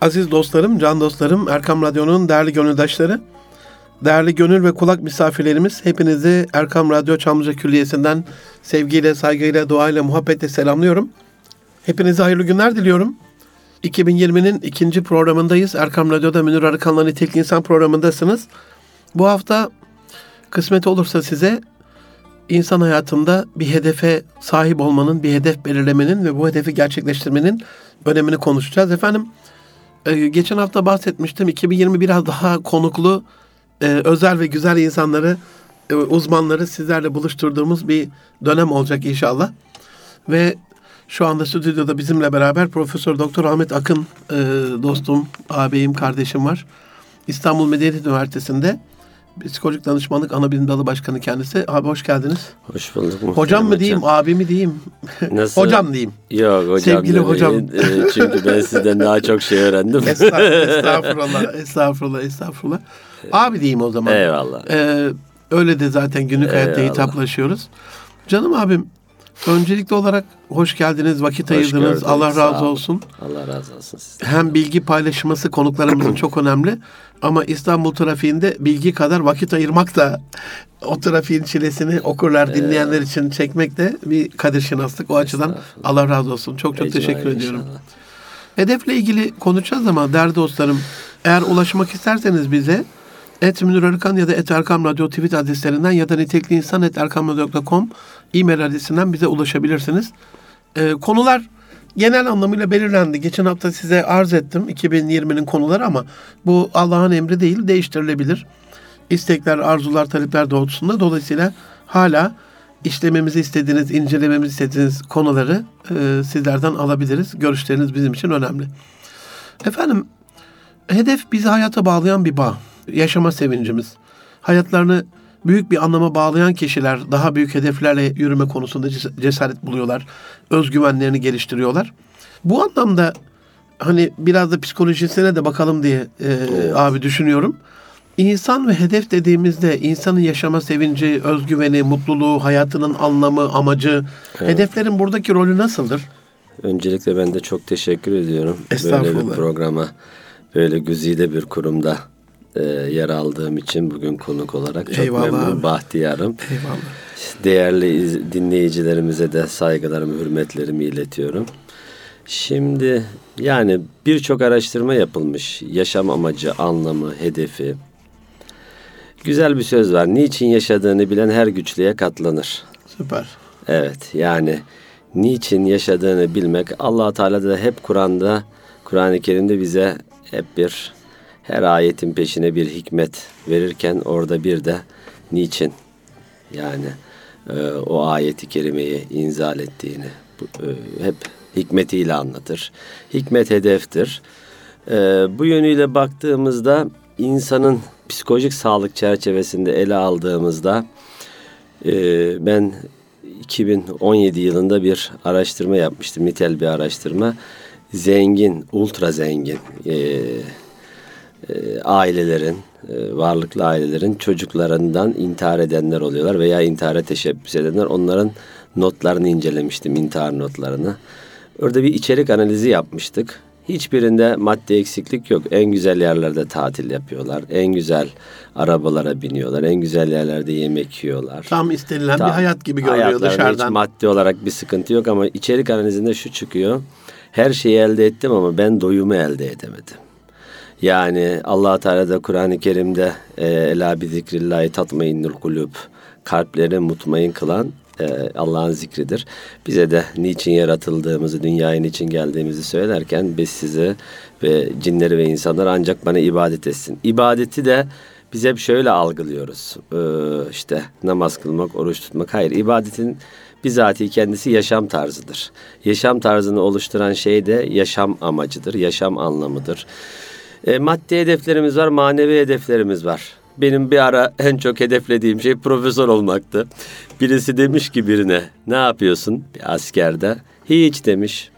Aziz dostlarım, can dostlarım, Erkam Radyo'nun değerli gönüldaşları, değerli gönül ve kulak misafirlerimiz, hepinizi Erkam Radyo Çamlıca Külliyesi'nden sevgiyle, saygıyla, duayla, muhabbetle selamlıyorum. Hepinize hayırlı günler diliyorum. 2020'nin ikinci programındayız. Erkam Radyo'da Münir Arıkan'la Nitelik İnsan programındasınız. Bu hafta kısmet olursa size insan hayatında bir hedefe sahip olmanın, bir hedef belirlemenin ve bu hedefi gerçekleştirmenin önemini konuşacağız. Efendim, ee, geçen hafta bahsetmiştim. 2020 biraz daha konuklu, e, özel ve güzel insanları, e, uzmanları sizlerle buluşturduğumuz bir dönem olacak inşallah. Ve şu anda stüdyoda bizimle beraber Profesör Doktor Ahmet Akın e, dostum, ağabeyim, kardeşim var. İstanbul Medeniyet Üniversitesi'nde Psikolojik Danışmanlık Anabilim Dalı Başkanı kendisi. Abi hoş geldiniz. Hoş bulduk. Hocam mı diyeyim, abi mi diyeyim? Nasıl? hocam diyeyim. Yok hocam. Sevgili demeyin. hocam. Ee, çünkü ben sizden daha çok şey öğrendim. estağfurullah, estağfurullah, estağfurullah. Abi diyeyim o zaman. Eyvallah. Ee, öyle de zaten günlük hayatta Eyvallah. hitaplaşıyoruz. Canım abim, öncelikli olarak hoş geldiniz, vakit Hoş ayırdınız. gördük, Allah razı olsun. Allah razı olsun sizden. Hem bilgi paylaşması konuklarımızın çok önemli. Ama İstanbul trafiğinde bilgi kadar vakit ayırmak da o trafiğin çilesini okurlar, dinleyenler için çekmek de bir kadir şinaslık. O açıdan Allah razı olsun. Çok çok Ecmaîn teşekkür ediyorum. inşallah. Hedefle ilgili konuşacağız ama değerli dostlarım eğer ulaşmak isterseniz bize et Münir Arıkan ya da et Erkam Radyo tweet adreslerinden ya da nitekli insan et e-mail adresinden bize ulaşabilirsiniz. Ee, konular genel anlamıyla belirlendi. Geçen hafta size arz ettim 2020'nin konuları ama bu Allah'ın emri değil değiştirilebilir. İstekler, arzular, talepler doğrultusunda dolayısıyla hala işlememizi istediğiniz, incelememizi istediğiniz konuları e, sizlerden alabiliriz. Görüşleriniz bizim için önemli. Efendim, hedef bizi hayata bağlayan bir bağ. Yaşama sevincimiz. Hayatlarını büyük bir anlama bağlayan kişiler daha büyük hedeflerle yürüme konusunda ces- cesaret buluyorlar. Özgüvenlerini geliştiriyorlar. Bu anlamda hani biraz da psikolojisine de bakalım diye e, abi düşünüyorum. İnsan ve hedef dediğimizde insanın yaşama sevinci, özgüveni, mutluluğu, hayatının anlamı, amacı, hedeflerin buradaki rolü nasıldır? Öncelikle ben de çok teşekkür ediyorum. Böyle bir programa, böyle güzide bir kurumda e, yer aldığım için bugün konuk olarak çok Eyvallah memnun, abi. bahtiyarım. Eyvallah. Değerli iz- dinleyicilerimize de saygılarımı, hürmetlerimi iletiyorum. Şimdi yani birçok araştırma yapılmış. Yaşam amacı, anlamı, hedefi. Güzel bir söz var. Niçin yaşadığını bilen her güçlüğe katlanır. Süper. Evet yani niçin yaşadığını bilmek allah Teala da hep Kur'an'da Kur'an-ı Kerim'de bize hep bir her ayetin peşine bir hikmet verirken orada bir de niçin yani e, o ayeti kerimeyi inzal ettiğini e, hep hikmetiyle anlatır. Hikmet hedeftir. E, bu yönüyle baktığımızda insanın psikolojik sağlık çerçevesinde ele aldığımızda e, ben 2017 yılında bir araştırma yapmıştım. Nitel bir araştırma. Zengin, ultra zengin e, e, ailelerin, e, varlıklı ailelerin çocuklarından intihar edenler oluyorlar veya intihara teşebbüs edenler. Onların notlarını incelemiştim, intihar notlarını. Orada bir içerik analizi yapmıştık. Hiçbirinde madde eksiklik yok. En güzel yerlerde tatil yapıyorlar. En güzel arabalara biniyorlar. En güzel yerlerde yemek yiyorlar. Tam istenilen Tam bir hayat gibi görünüyor dışarıdan. Hiç maddi olarak bir sıkıntı yok ama içerik analizinde şu çıkıyor. Her şeyi elde ettim ama ben doyumu elde edemedim. Yani allah Teala da Kur'an-ı Kerim'de e, ela bi zikrillahi tatmainnul kulub kalpleri mutmain kılan e, Allah'ın zikridir. Bize de niçin yaratıldığımızı, dünyaya niçin geldiğimizi söylerken biz sizi ve cinleri ve insanlar ancak bana ibadet etsin. İbadeti de biz hep şöyle algılıyoruz. Ee, işte namaz kılmak, oruç tutmak. Hayır, ibadetin bizatihi kendisi yaşam tarzıdır. Yaşam tarzını oluşturan şey de yaşam amacıdır, yaşam anlamıdır. E, maddi hedeflerimiz var, manevi hedeflerimiz var. Benim bir ara en çok hedeflediğim şey profesör olmaktı. Birisi demiş ki birine ne yapıyorsun bir askerde? Hiç demiş.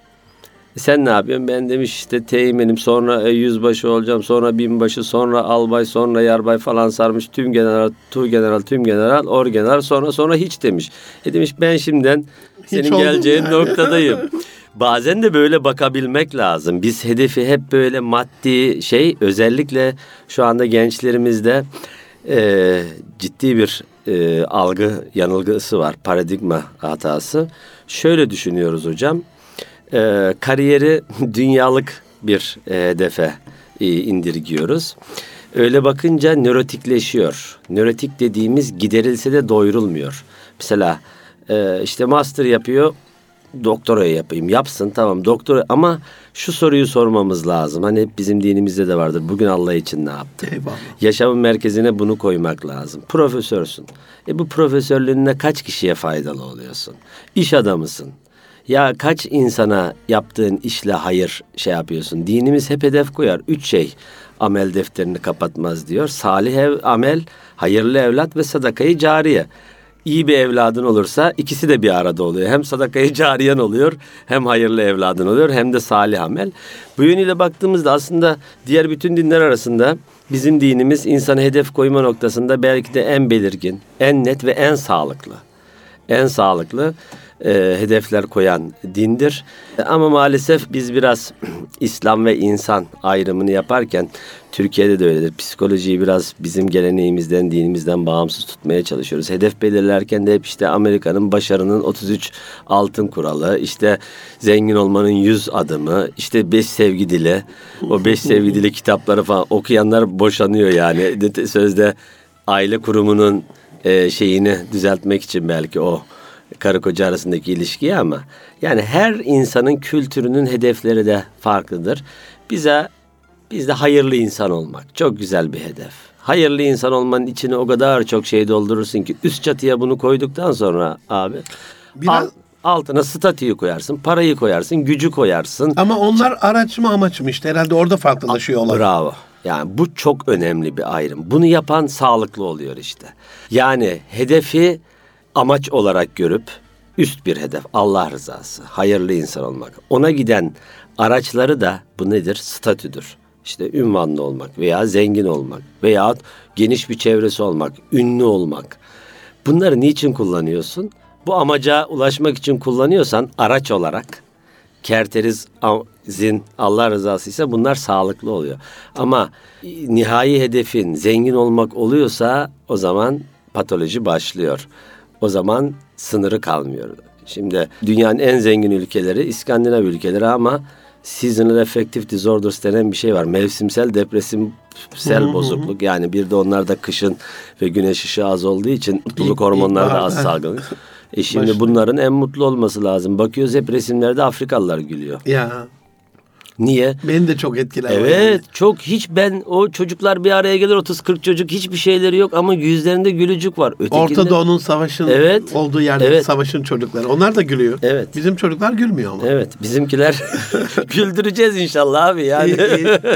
"E Sen ne yapıyorsun? Ben demiş işte teğmenim sonra e, yüzbaşı olacağım sonra binbaşı sonra albay sonra yarbay falan sarmış tüm general tu general tüm general or general sonra sonra hiç demiş. E demiş ben şimdiden senin geleceğin yani." noktadayım. bazen de böyle bakabilmek lazım. Biz hedefi hep böyle maddi şey özellikle şu anda gençlerimizde e, ciddi bir e, algı yanılgısı var. Paradigma hatası. Şöyle düşünüyoruz hocam. E, kariyeri dünyalık bir e, hedefe e, indirgiyoruz. Öyle bakınca nörotikleşiyor. Nörotik dediğimiz giderilse de doyurulmuyor. Mesela e, işte master yapıyor, doktora yapayım. Yapsın tamam doktora ama şu soruyu sormamız lazım. Hani bizim dinimizde de vardır. Bugün Allah için ne yaptı? Eyvallah. Yaşamın merkezine bunu koymak lazım. Profesörsün. E bu profesörlüğüne kaç kişiye faydalı oluyorsun? İş adamısın. Ya kaç insana yaptığın işle hayır şey yapıyorsun? Dinimiz hep hedef koyar. Üç şey amel defterini kapatmaz diyor. Salih ev, amel, hayırlı evlat ve sadakayı cariye. İyi bir evladın olursa ikisi de bir arada oluyor. Hem sadakayı cariyen oluyor, hem hayırlı evladın oluyor, hem de salih amel. Bu yönüyle baktığımızda aslında diğer bütün dinler arasında bizim dinimiz insana hedef koyma noktasında belki de en belirgin, en net ve en sağlıklı. En sağlıklı e, hedefler koyan dindir. Ama maalesef biz biraz İslam ve insan ayrımını yaparken Türkiye'de de öyledir. Psikolojiyi biraz bizim geleneğimizden, dinimizden bağımsız tutmaya çalışıyoruz. Hedef belirlerken de hep işte Amerika'nın başarının 33 altın kuralı, işte zengin olmanın 100 adımı, işte 5 sevgi dili, o 5 sevgi dili kitapları falan okuyanlar boşanıyor yani. Sözde aile kurumunun e, şeyini düzeltmek için belki o karı koca arasındaki ilişkiyi ama yani her insanın kültürünün hedefleri de farklıdır. Bize bizde hayırlı insan olmak çok güzel bir hedef. Hayırlı insan olmanın içine o kadar çok şey doldurursun ki üst çatıya bunu koyduktan sonra abi Biraz... al, altına statüyü koyarsın, parayı koyarsın, gücü koyarsın. Ama onlar araç mı amaç mı işte herhalde orada farklılaşıyor olay. Bravo. Yani bu çok önemli bir ayrım. Bunu yapan sağlıklı oluyor işte. Yani hedefi amaç olarak görüp üst bir hedef Allah rızası, hayırlı insan olmak. Ona giden araçları da bu nedir? Statüdür. İşte ünvanlı olmak veya zengin olmak veya geniş bir çevresi olmak, ünlü olmak. Bunları niçin kullanıyorsun? Bu amaca ulaşmak için kullanıyorsan araç olarak kerteriz zin Allah rızası ise bunlar sağlıklı oluyor. Ama nihai hedefin zengin olmak oluyorsa o zaman patoloji başlıyor. O zaman sınırı kalmıyor. Şimdi dünyanın en zengin ülkeleri İskandinav ülkeleri ama seasonal affective disorders denen bir şey var. Mevsimsel depresimsel bozukluk. Yani bir de onlarda kışın ve güneş ışığı az olduğu için mutluluk hormonları da az salgılanıyor. E şimdi Başka. bunların en mutlu olması lazım. Bakıyoruz hep resimlerde Afrikalılar gülüyor. Ya. Niye? Beni de çok etkiler. Evet yani. çok hiç ben o çocuklar bir araya gelir 30-40 çocuk hiçbir şeyleri yok ama yüzlerinde gülücük var. Ötekinde... Orta Doğu'nun savaşın evet, olduğu yerde evet. savaşın çocukları. Onlar da gülüyor. Evet. Bizim çocuklar gülmüyor ama. Evet bizimkiler güldüreceğiz inşallah abi yani.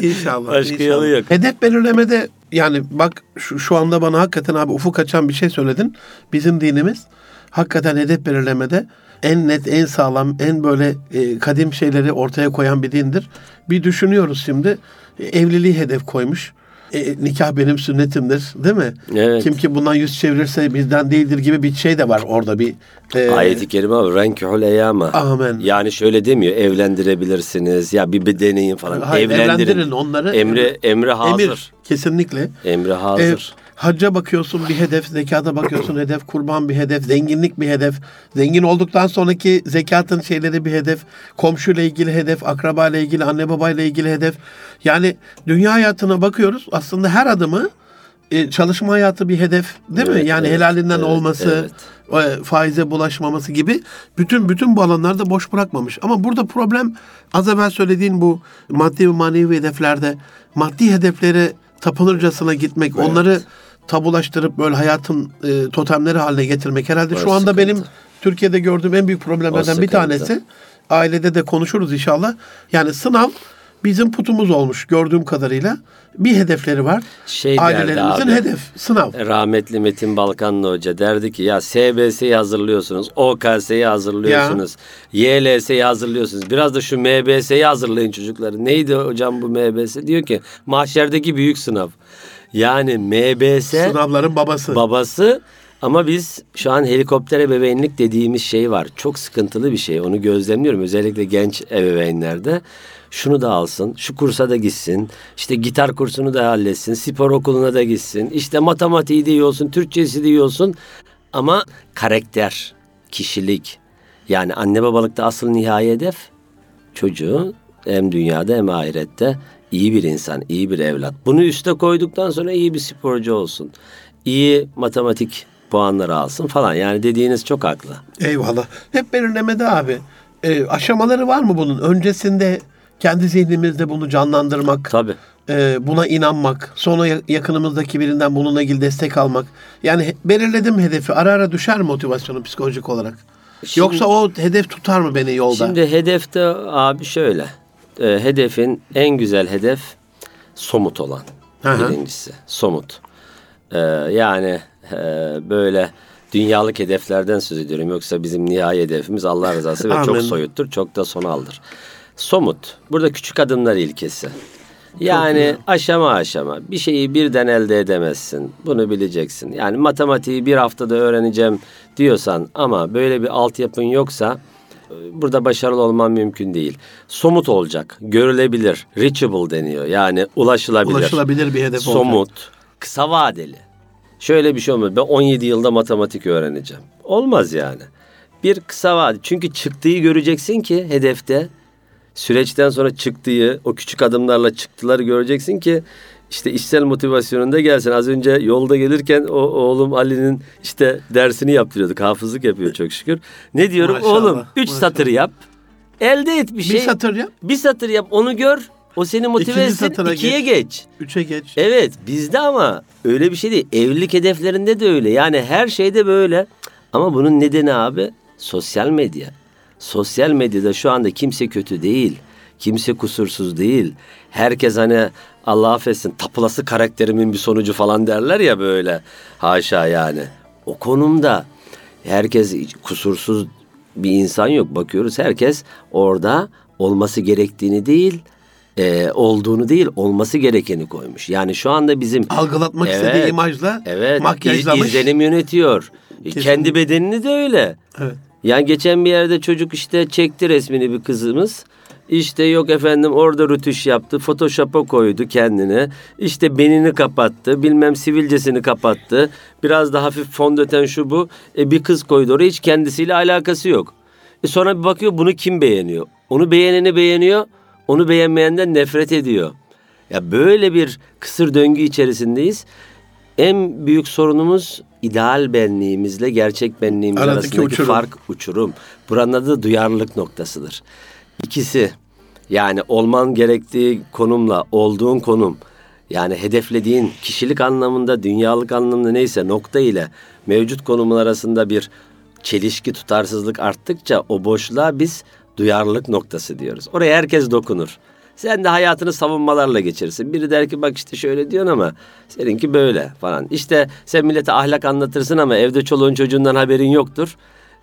İnşallah. Başka inşallah. yolu yok. Hedef belirlemede yani bak şu, şu anda bana hakikaten abi ufuk açan bir şey söyledin. Bizim dinimiz hakikaten hedef belirlemede en net, en sağlam, en böyle e, kadim şeyleri ortaya koyan bir dindir. Bir düşünüyoruz şimdi. E, evliliği hedef koymuş. E, nikah benim sünnetimdir değil mi? Evet. Kim ki bundan yüz çevirirse bizden değildir gibi bir şey de var orada bir. E, Ayet-i kerime var. Renkühül eyyama. Amen. Yani şöyle demiyor evlendirebilirsiniz ya bir, bir deneyin falan. Hayır, evlendirin. evlendirin onları. Emri, emri hazır. Emir, kesinlikle. Emri hazır. E, Hacca bakıyorsun bir hedef, zekata bakıyorsun hedef, kurban bir hedef, zenginlik bir hedef. Zengin olduktan sonraki zekatın şeyleri bir hedef, komşuyla ilgili hedef, akraba ile ilgili, anne babayla ilgili hedef. Yani dünya hayatına bakıyoruz. Aslında her adımı e, çalışma hayatı bir hedef değil evet, mi? Yani evet, helalinden evet, olması, evet. faize bulaşmaması gibi bütün bütün bu alanlarda boş bırakmamış. Ama burada problem az evvel söylediğin bu maddi ve manevi hedeflerde maddi hedeflere tapınırcasına gitmek, evet. onları tabulaştırıp böyle hayatın e, totemleri haline getirmek herhalde o şu anda sıkıntı. benim Türkiye'de gördüğüm en büyük problemlerden bir tanesi. Ailede de konuşuruz inşallah. Yani sınav bizim putumuz olmuş gördüğüm kadarıyla. Bir hedefleri var. Şey Ailelerimizin abi, hedef, sınav. Rahmetli Metin Balkanlı Hoca derdi ki ya SBS'yi hazırlıyorsunuz, OKS'yi hazırlıyorsunuz, ya. YLS'yi hazırlıyorsunuz. Biraz da şu MBS'yi hazırlayın çocukları. Neydi hocam bu MBS? Diyor ki mahşerdeki büyük sınav. Yani MBS sınavların babası. Babası Ama biz şu an helikopter ebeveynlik dediğimiz şey var. Çok sıkıntılı bir şey. Onu gözlemliyorum. Özellikle genç ebeveynlerde. Şunu da alsın, şu kursa da gitsin, işte gitar kursunu da halletsin, spor okuluna da gitsin, işte matematiği de iyi olsun, Türkçesi de iyi olsun. Ama karakter, kişilik, yani anne babalıkta asıl nihai hedef çocuğu hem dünyada hem ahirette iyi bir insan, iyi bir evlat. Bunu üste koyduktan sonra iyi bir sporcu olsun. iyi matematik puanları alsın falan. Yani dediğiniz çok haklı. Eyvallah. Hep belirlemede abi. E, aşamaları var mı bunun? Öncesinde kendi zihnimizde bunu canlandırmak, Tabii. e, buna inanmak, sonra ya- yakınımızdaki birinden bununla ilgili destek almak. Yani belirledim hedefi. Ara ara düşer motivasyonum psikolojik olarak? Şimdi- Yoksa o hedef tutar mı beni yolda? Şimdi hedefte abi şöyle. E, hedefin en güzel hedef somut olan. Hı hı. Birincisi somut. E, yani e, böyle dünyalık hedeflerden söz ediyorum. Yoksa bizim nihai hedefimiz Allah rızası ve çok soyuttur, çok da sonaldır. Somut. Burada küçük adımlar ilkesi. Yani aşama aşama bir şeyi birden elde edemezsin. Bunu bileceksin. Yani matematiği bir haftada öğreneceğim diyorsan ama böyle bir altyapın yoksa burada başarılı olman mümkün değil. Somut olacak, görülebilir, reachable deniyor. Yani ulaşılabilir. Ulaşılabilir bir hedef Somut, olacak. kısa vadeli. Şöyle bir şey olmaz. Ben 17 yılda matematik öğreneceğim. Olmaz yani. Bir kısa vade. Çünkü çıktığı göreceksin ki hedefte süreçten sonra çıktığı o küçük adımlarla çıktıları göreceksin ki işte işsel motivasyonunda gelsin. Az önce yolda gelirken o oğlum Ali'nin işte dersini yaptırıyorduk. Hafızlık yapıyor çok şükür. Ne diyorum? Maşallah, oğlum 3 maşallah. satır yap. Elde et bir şey. Bir satır yap, Bir satır yap onu gör. O seni motive İkinci etsin. ikiye geç. geç. üçe geç. Evet bizde ama öyle bir şey değil. Evlilik hedeflerinde de öyle. Yani her şeyde böyle. Ama bunun nedeni abi sosyal medya. Sosyal medyada şu anda kimse kötü değil. Kimse kusursuz değil. Herkes hani Allah affetsin tapılası karakterimin bir sonucu falan derler ya böyle. Haşa yani. O konumda herkes kusursuz bir insan yok. Bakıyoruz herkes orada olması gerektiğini değil, e, olduğunu değil olması gerekeni koymuş. Yani şu anda bizim Algılatmak Evet, istediği imajla evet makyajlamış. iz- izlenim yönetiyor. E, Kesinlikle. Kendi bedenini de öyle. Evet. Yani geçen bir yerde çocuk işte çekti resmini bir kızımız. İşte yok efendim orada rütüş yaptı. Photoshop'a koydu kendini. İşte benini kapattı. Bilmem sivilcesini kapattı. Biraz da hafif fondöten şu bu. E, bir kız koydu oraya hiç kendisiyle alakası yok. E, sonra bir bakıyor bunu kim beğeniyor? Onu beğeneni beğeniyor. Onu beğenmeyenden nefret ediyor. Ya böyle bir kısır döngü içerisindeyiz. En büyük sorunumuz ideal benliğimizle gerçek benliğimiz Aradaki arasındaki uçurum. fark uçurum. Buranın adı da duyarlılık noktasıdır. İkisi yani olman gerektiği konumla olduğun konum yani hedeflediğin kişilik anlamında dünyalık anlamında neyse nokta ile mevcut konumun arasında bir çelişki tutarsızlık arttıkça o boşluğa biz duyarlılık noktası diyoruz. Oraya herkes dokunur. Sen de hayatını savunmalarla geçirsin. Biri der ki bak işte şöyle diyorsun ama seninki böyle falan. İşte sen millete ahlak anlatırsın ama evde çoluğun çocuğundan haberin yoktur.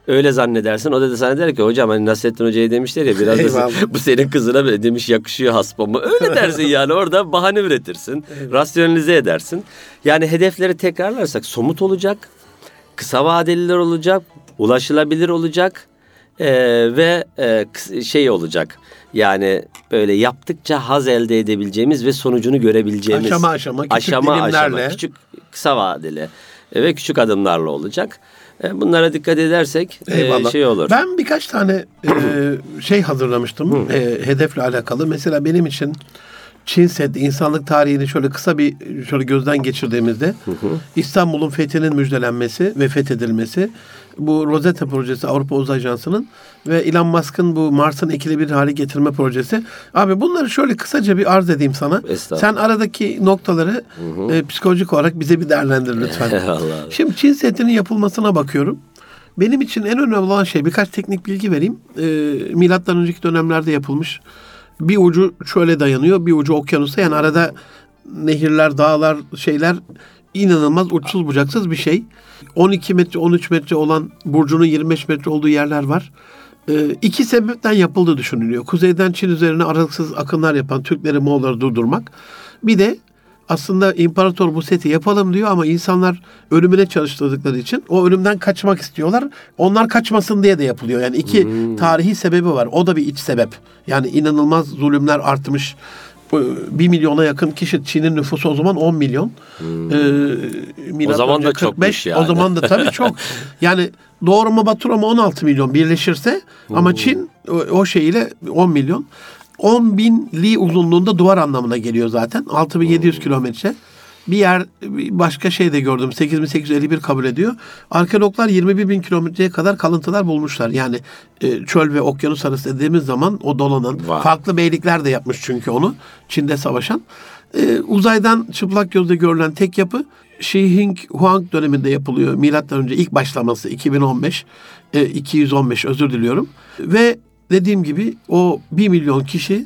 Öyle zannedersin. O da, da sana der ki hocam hani Nasrettin Hoca'ya demişler ya biraz da Eyvallah. bu senin kızına böyle demiş yakışıyor hasbama. Öyle dersin yani orada bahane üretirsin. Rasyonalize edersin. Yani hedefleri tekrarlarsak somut olacak. Kısa vadeliler olacak. Ulaşılabilir olacak. Ee, ve e, şey olacak. Yani böyle yaptıkça haz elde edebileceğimiz ve sonucunu görebileceğimiz. Aşama aşama, küçük aşama dilimlerle. aşama, küçük kısa vadeli ve küçük adımlarla olacak. E, bunlara dikkat edersek e, Eyvallah. şey olur. Ben birkaç tane e, şey hazırlamıştım hedefle alakalı. Mesela benim için Çin Seddi insanlık tarihini şöyle kısa bir şöyle gözden geçirdiğimizde İstanbul'un fethinin müjdelenmesi ve fethedilmesi bu Rosetta projesi Avrupa Uzay Ajansı'nın ve Elon Musk'ın bu Mars'ın ekilebilir hale getirme projesi. Abi bunları şöyle kısaca bir arz edeyim sana. Sen aradaki noktaları e, psikolojik olarak bize bir değerlendir lütfen. Şimdi Çin Seddi'nin yapılmasına bakıyorum. Benim için en önemli olan şey birkaç teknik bilgi vereyim. Ee, milattan önceki dönemlerde yapılmış. Bir ucu şöyle dayanıyor, bir ucu okyanusta. Yani arada nehirler, dağlar, şeyler inanılmaz uçsuz bucaksız bir şey. 12 metre, 13 metre olan burcunun 25 metre olduğu yerler var. Ee, iki sebepten yapıldığı düşünülüyor. Kuzeyden Çin üzerine aralıksız akınlar yapan Türkleri, Moğolları durdurmak. Bir de aslında imparator bu seti yapalım diyor ama insanlar ölümüne çalıştırdıkları için o ölümden kaçmak istiyorlar. Onlar kaçmasın diye de yapılıyor. Yani iki tarihi sebebi var. O da bir iç sebep. Yani inanılmaz zulümler artmış. Ee, Bir milyona yakın kişi Çin'in nüfusu o zaman 10 milyon. Ee, milattan O zaman da çokmuş yani. O zaman da tabii çok. Yani doğru mu Batura mı 16 milyon birleşirse ama Çin o, o şeyiyle 10 milyon. 10 bin li uzunluğunda duvar anlamına geliyor zaten. 6700 kilometre. Bir yer başka şey de gördüm. 8851 kabul ediyor. Arkeologlar 21 bin kilometreye kadar kalıntılar bulmuşlar. Yani e, çöl ve okyanus arası dediğimiz zaman o dolanan Vay. farklı beylikler de yapmış çünkü onu. Çin'de savaşan. E, uzaydan çıplak gözle görülen tek yapı Shi Hing Huang döneminde yapılıyor. Milattan önce ilk başlaması 2015. e, 215 özür diliyorum. Ve dediğim gibi o 1 milyon kişi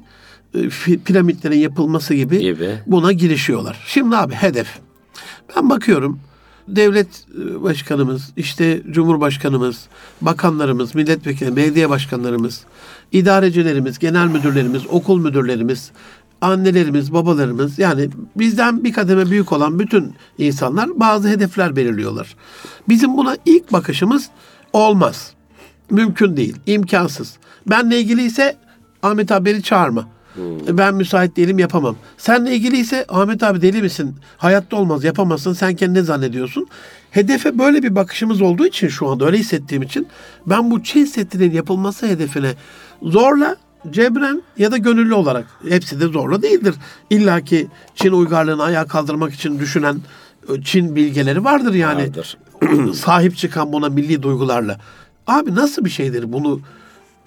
piramitlerin yapılması gibi, Gibi. buna girişiyorlar. Şimdi abi hedef. Ben bakıyorum devlet e, başkanımız, işte cumhurbaşkanımız, bakanlarımız, milletvekili, belediye başkanlarımız, idarecilerimiz, genel müdürlerimiz, okul müdürlerimiz, annelerimiz, babalarımız yani bizden bir kademe büyük olan bütün insanlar bazı hedefler belirliyorlar. Bizim buna ilk bakışımız olmaz. Mümkün değil, imkansız. Benle ilgiliyse Ahmet abi beni çağırma. Ben müsait değilim yapamam. Seninle ilgiliyse Ahmet abi deli misin? Hayatta olmaz yapamazsın. Sen kendini zannediyorsun. Hedefe böyle bir bakışımız olduğu için şu anda öyle hissettiğim için ben bu Çin Seddi'nin yapılması hedefine zorla cebren ya da gönüllü olarak hepsi de zorla değildir. İlla ki Çin uygarlığını ayağa kaldırmak için düşünen e, Çin bilgeleri vardır yani. Vardır. sahip çıkan buna milli duygularla. Abi nasıl bir şeydir bunu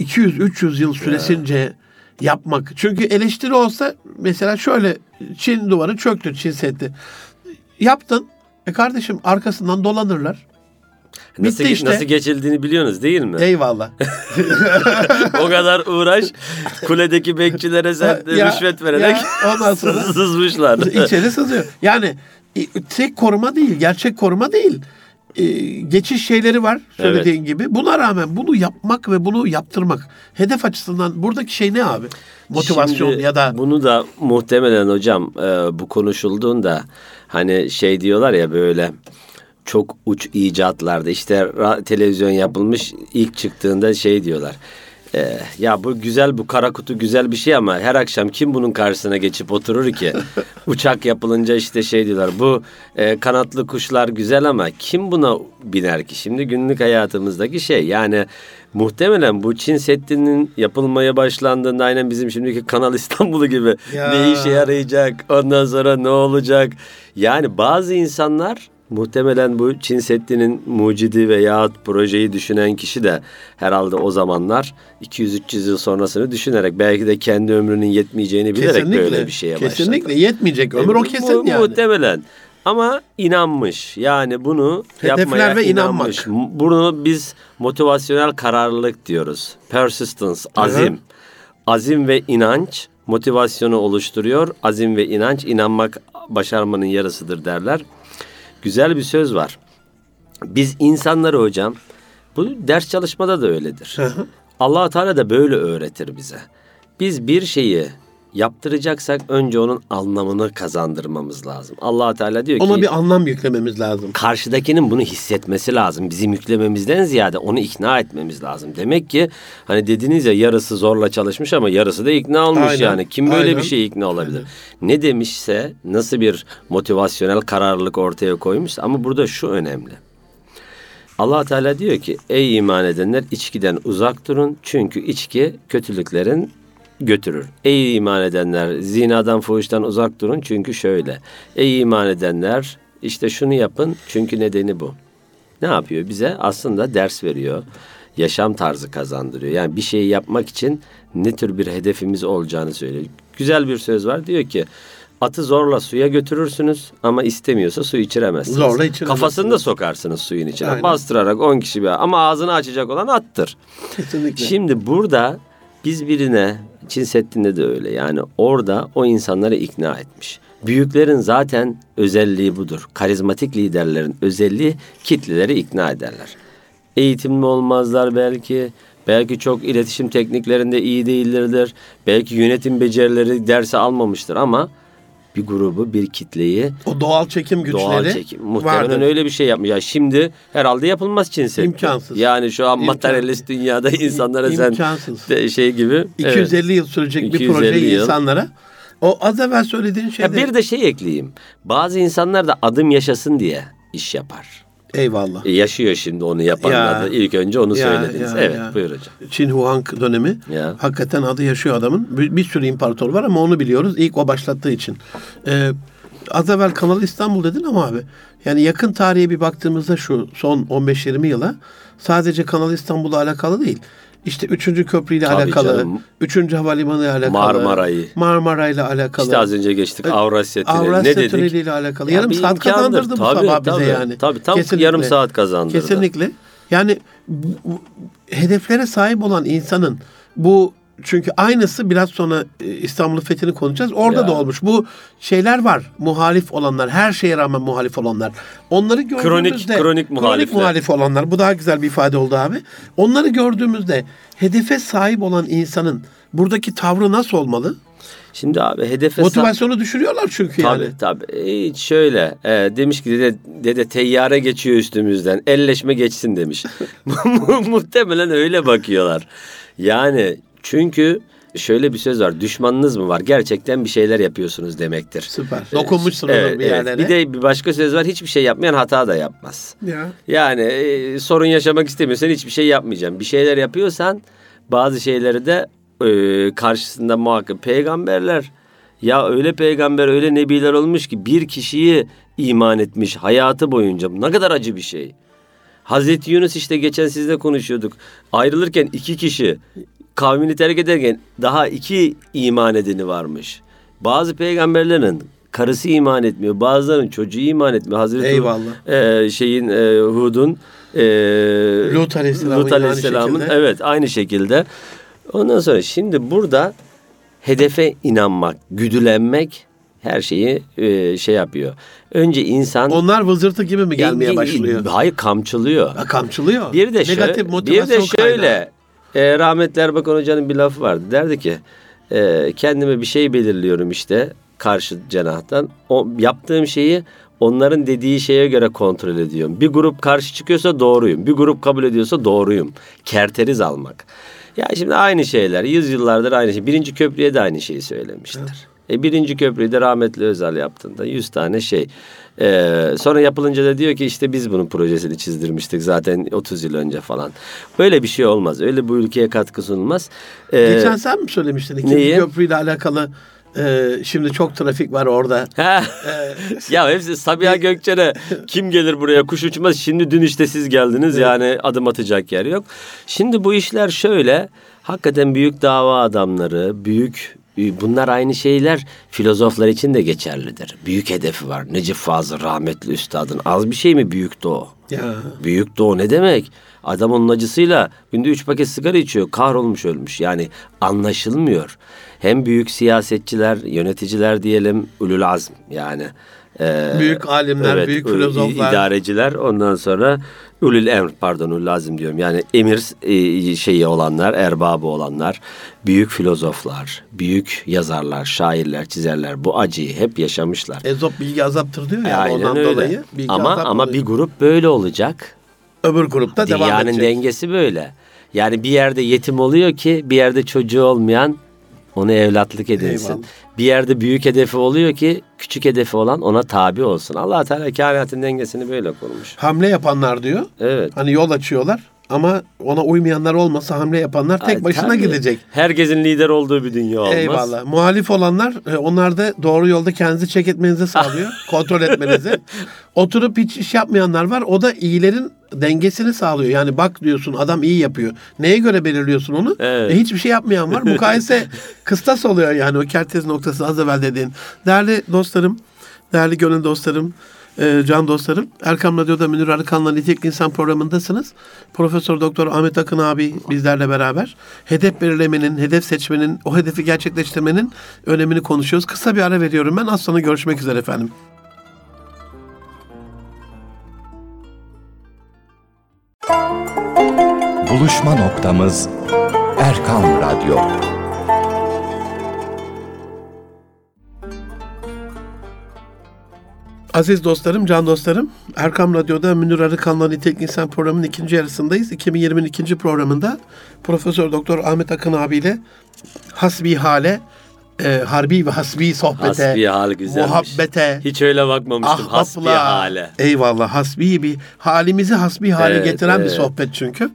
200-300 yıl süresince yapmak? Çünkü eleştiri olsa mesela şöyle Çin duvarı çöktü Çin Seddi. Yaptın. E kardeşim arkasından dolanırlar. Nasıl, Bitti işte. nasıl geçildiğini biliyorsunuz değil mi? Eyvallah. o kadar uğraş kuledeki bekçilere sen Ya, rüşvet vererek ya, ondan sonra- sızmışlar. İçeri sızıyor. Yani e, tek koruma değil, gerçek koruma değil. E, geçiş şeyleri var söylediğin gibi. Buna rağmen bunu yapmak ve bunu yaptırmak hedef açısından buradaki şey ne abi? Motivasyon Şimdi ya da bunu da muhtemelen hocam e, bu konuşulduğunda hani şey diyorlar ya böyle çok uç icatlarda işte televizyon yapılmış ilk çıktığında şey diyorlar. E, ya bu güzel bu kara kutu güzel bir şey ama her akşam kim bunun karşısına geçip oturur ki? Uçak yapılınca işte şey diyorlar bu e, kanatlı kuşlar güzel ama kim buna biner ki? Şimdi günlük hayatımızdaki şey yani muhtemelen bu Çin Seddi'nin yapılmaya başlandığında aynen bizim şimdiki Kanal İstanbul'u gibi Ya. ne işe yarayacak ondan sonra ne olacak? Yani bazı insanlar muhtemelen bu Çin Seddi'nin mucidi veya projeyi düşünen kişi de herhalde o zamanlar 200-300 yıl sonrasını düşünerek belki de kendi ömrünün yetmeyeceğini bilerek böyle bir şeye başladı. Kesinlikle yetmeyecek ömür o E, bu- kesin yani. Muhtemelen. Ama inanmış. Yani bunu Hedefler yapmaya ve inanmış. inanmak. Bunu biz motivasyonel kararlılık diyoruz. Persistence, azim. Azim ve inanç motivasyonu oluşturuyor. Azim ve inanç inanmak başarmanın yarısıdır derler. Güzel bir söz var. Biz insanları hocam bu ders çalışmada da öyledir. Allah Teala da böyle öğretir bize. Biz bir şeyi yaptıracaksak önce onun anlamını kazandırmamız lazım. allah Teala diyor ki Ona bir anlam yüklememiz lazım. karşıdakinin bunu hissetmesi lazım. Bizim yüklememizden ziyade onu ikna etmemiz lazım. Demek ki hani dediniz ya yarısı zorla çalışmış ama yarısı da ikna olmuş Aynen, yani. Kim böyle aynen. bir şeye ikna olabilir? Ne demişse nasıl bir motivasyonel kararlılık ortaya koymuş ama burada şu önemli. Allah Teala diyor ki ey iman edenler içkiden uzak durun çünkü içki kötülüklerin götürür. Ey iman edenler zinadan fuhuştan uzak durun çünkü şöyle. Ey iman edenler işte şunu yapın çünkü nedeni bu. Ne yapıyor? Bize aslında ders veriyor. Yaşam tarzı kazandırıyor. Yani bir şeyi yapmak için ne tür bir hedefimiz olacağını söylüyor. Güzel bir söz var. Diyor ki atı zorla suya götürürsünüz ama istemiyorsa su içiremezsiniz. Zorla içiremezsiniz. Kafasını da sokarsınız suyun içine. Aynen. Bastırarak 10 kişi bir ama ağzını açacak olan attır. Kesinlikle. Şimdi burada biz birine Çin Seddi'nde de öyle yani orada o insanları ikna etmiş. Büyüklerin zaten özelliği budur. Karizmatik liderlerin özelliği kitleleri ikna ederler. Eğitimli olmazlar belki. Belki çok iletişim tekniklerinde iyi değillerdir. Belki yönetim becerileri dersi almamıştır ama bir grubu, bir kitleyi O doğal çekim güçleri doğal çekim. Muhtemelen vardır. öyle bir şey yapmış. Ya şimdi herhalde yapılmaz Çin Seddi. İmkansız. Yani şu an İmkansız. materyalist dünyada insanlara sen İmkansız. de şey gibi. 250 yıl sürecek bir 250 projeyi yıl. insanlara. O az evvel söylediğin Ya şeyde. bir de şey ekleyeyim. Bazı insanlar da adım yaşasın diye iş yapar. Eyvallah. E, yaşıyor şimdi onu yapanlar Ya. da. İlk önce onu Ya, söylediniz. ya, evet ya. buyur hocam. Çin Huang dönemi. Ya. Hakikaten adı yaşıyor adamın. Bir, bir sürü imparator var ama onu biliyoruz. İlk o başlattığı için. Ee, az evvel Kanal İstanbul dedin ama abi. Yani yakın tarihe bir baktığımızda şu son 15-20 yıla sadece Kanal İstanbul'la alakalı değil. İşte 3. köprüyle Tabii alakalı, canım. 3. havalimanı ile alakalı, Marmara'yı. Marmara'yla alakalı. İşte az önce geçtik Avrasya Tüneli. Avrasya ne dedik? Tüneli ile alakalı. Ya yarım saat kazandırdı bu Tabii, sabah bize tabii. yani. Tabii, tam Kesinlikle. yarım saat kazandırdı. Kesinlikle. Yani bu- bu- hedeflere sahip olan insanın bu çünkü aynısı biraz sonra e, İstanbul'un fethini konuşacağız. Orada Ya. da olmuş. Bu şeyler var. Muhalif olanlar, her şeye rağmen muhalif olanlar. Onları gördüğümüzde Kronik- kronik muhalifler. muhalif olanlar. Bu daha güzel bir ifade oldu abi. Onları gördüğümüzde hedefe sahip olan insanın buradaki tavrı nasıl olmalı? Şimdi abi hedefe sa- Motivasyonu düşürüyorlar çünkü yani. Tabii tabii. Şöyle e, demiş ki dede, dede teyyare geçiyor üstümüzden. Elleşme geçsin demiş. Mu- Muhtemelen öyle bakıyorlar. Yani çünkü şöyle bir söz var. Düşmanınız mı var? Gerçekten bir şeyler yapıyorsunuz demektir. Süper. Dokunmuşsun Evet, onun bir evet. yerlere. Bir de bir başka söz var. Hiçbir şey yapmayan hata da yapmaz. ya. Yani e, sorun yaşamak istemiyorsan hiçbir şey yapmayacağım. Bir şeyler yapıyorsan bazı şeyleri de e, karşısında muhakkak peygamberler ya öyle peygamber öyle nebiler olmuş ki bir kişiyi iman etmiş hayatı boyunca. Bu Ne kadar acı bir şey. Hazreti Yunus işte geçen sizle konuşuyorduk. Ayrılırken iki kişi kavmini terk ederken daha iki iman edeni varmış. Bazı peygamberlerin karısı iman etmiyor. Bazılarının çocuğu iman etmiyor. Hazreti Eyvallah. e, şeyin e, Hud'un e, Lut Aleyhisselam'ın Lut aynı Aleyhisselam'ın şekilde. evet aynı şekilde. Ondan sonra şimdi burada hedefe inanmak, güdülenmek her şeyi e, şey yapıyor. Önce insan Onlar vızırtı gibi mi gelmeye başlıyor? Hayır kamçılıyor. Ha, kamçılıyor. Bir de Negatif şöyle, bir de şöyle kaynağı. E, rahmetli Erbakan Hoca'nın bir lafı vardı. Derdi ki e, kendime bir şey belirliyorum işte karşı cenahtan. O yaptığım şeyi onların dediği şeye göre kontrol ediyorum. Bir grup karşı çıkıyorsa doğruyum. Bir grup kabul ediyorsa doğruyum. Kerteriz almak. Ya şimdi aynı şeyler. Yüzyıllardır aynı şey. Birinci köprüye de aynı şeyi söylemiştir. E, birinci köprüyü de rahmetli Özal yaptığında 100 tane şey. E, sonra yapılınca da diyor ki işte biz bunun projesini çizdirmiştik zaten 30 yıl önce falan. Öyle bir şey olmaz. Öyle bu ülkeye katkı sunulmaz. E, Geçen sen mi söylemiştin ikinci neyi? köprüyle alakalı e, şimdi çok trafik var orada. Ha. ya hepsi Sabiha Gökçen'e kim gelir buraya kuş uçmaz. Şimdi dün işte siz geldiniz yani adım atacak yer yok. Şimdi bu işler şöyle. Hakikaten büyük dava adamları, büyük bunlar aynı şeyler filozoflar için de geçerlidir. Büyük hedefi var. Necip Fazıl rahmetli üstadın. Az bir şey mi büyük doğu? Ya. Büyük doğu ne demek? Adam onun acısıyla günde üç paket sigara içiyor. Kahrolmuş ölmüş. Yani anlaşılmıyor. Hem büyük siyasetçiler, yöneticiler diyelim ulul azm yani. e, Büyük alimler, büyük ul- filozoflar. idareciler ondan sonra ulul emr pardon ulul diyorum. Yani emir e, şeyi olanlar, erbabı olanlar, büyük filozoflar, büyük yazarlar, şairler, çizerler bu acıyı hep yaşamışlar. Ezop bilgi azaptır diyor ya Aynen ondan öyle. dolayı. Bilgi ama ama oluyor. bir grup böyle olacak. öbür grupta devam Dünyanın edecek. dengesi böyle. Yani bir yerde yetim oluyor ki bir yerde çocuğu olmayan onu evlatlık edinsin. Eyvallah. Bir yerde büyük hedefi oluyor ki küçük hedefi olan ona tabi olsun. Allah Teala kainatın dengesini böyle kurmuş. Hamle yapanlar diyor. Evet. Hani yol açıyorlar ama ona uymayanlar olmasa hamle yapanlar tek Ay, başına tabii. gidecek. Herkesin lider olduğu bir dünya olmaz. Eyvallah. Muhalif olanlar e, onlar da doğru yolda kendinizi çek etmenizi sağlıyor. kontrol etmenizi. Oturup hiç iş yapmayanlar var. O da iyilerin dengesini sağlıyor. Yani bak diyorsun adam iyi yapıyor. Neye göre belirliyorsun onu? Evet. E, hiçbir şey yapmayan var. Mukayese kıstas oluyor yani o kertez noktası az evvel dediğin. Değerli dostlarım, değerli gönül dostlarım, e, can dostlarım. Erkam Radyo'da Münir Arıkan'la Nitekli İnsan programındasınız. Profesör Doktor Ahmet Akın abi bizlerle beraber hedef belirlemenin, hedef seçmenin, o hedefi gerçekleştirmenin önemini konuşuyoruz. Kısa bir ara veriyorum ben. Az sonra görüşmek üzere efendim. Buluşma noktamız Erkam Radyo. Aziz dostlarım, can dostlarım, Erkam Radyo'da Münir Arıkan'la Nitelik İnsan programının ikinci yarısındayız. 2020'nin ikinci programında Profesör Doktor Ahmet Akın abiyle hasbi hale, e, harbi ve hasbi sohbete, Hasbi hal güzelmiş. muhabbete, Hiç öyle bakmamıştım. Hasbi ahbapla, hale. eyvallah hasbi bir halimizi hasbi hale Evet, getiren bir evet. sohbet çünkü.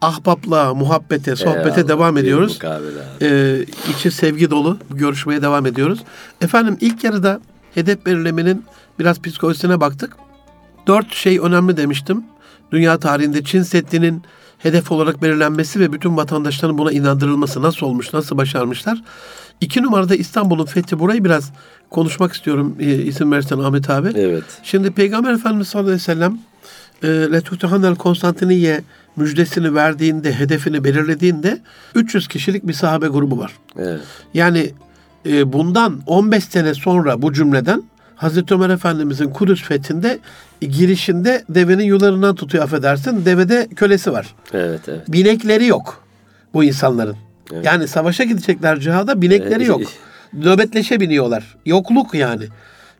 Ahbapla, muhabbete, sohbete Eyvallah, devam bir ediyoruz. Ee, içi sevgi dolu görüşmeye devam ediyoruz. Efendim ilk yarıda hedef belirlemenin biraz psikolojisine baktık. Dört şey önemli demiştim. Dünya tarihinde Çin Seddi'nin hedef olarak belirlenmesi ve bütün vatandaşların buna inandırılması nasıl olmuş, nasıl başarmışlar. İki numarada İstanbul'un fethi. Burayı biraz konuşmak istiyorum e, izin verirsen Ahmet abi. Evet. Şimdi Peygamber Efendimiz sallallahu aleyhi ve sellem e, Letutehanel Konstantiniye müjdesini verdiğinde, hedefini belirlediğinde 300 kişilik bir sahabe grubu var. Evet. Yani e, bundan 15 sene sonra bu cümleden Hazreti Ömer Efendimizin Kudüs fethinde e, girişinde devenin yularından tutuyor affedersin. Devede kölesi var. Evet, evet. Binekleri yok bu insanların. Evet. Yani savaşa gidecekler cihada binekleri Evet. yok. Nöbetleşe biniyorlar. Yokluk yani.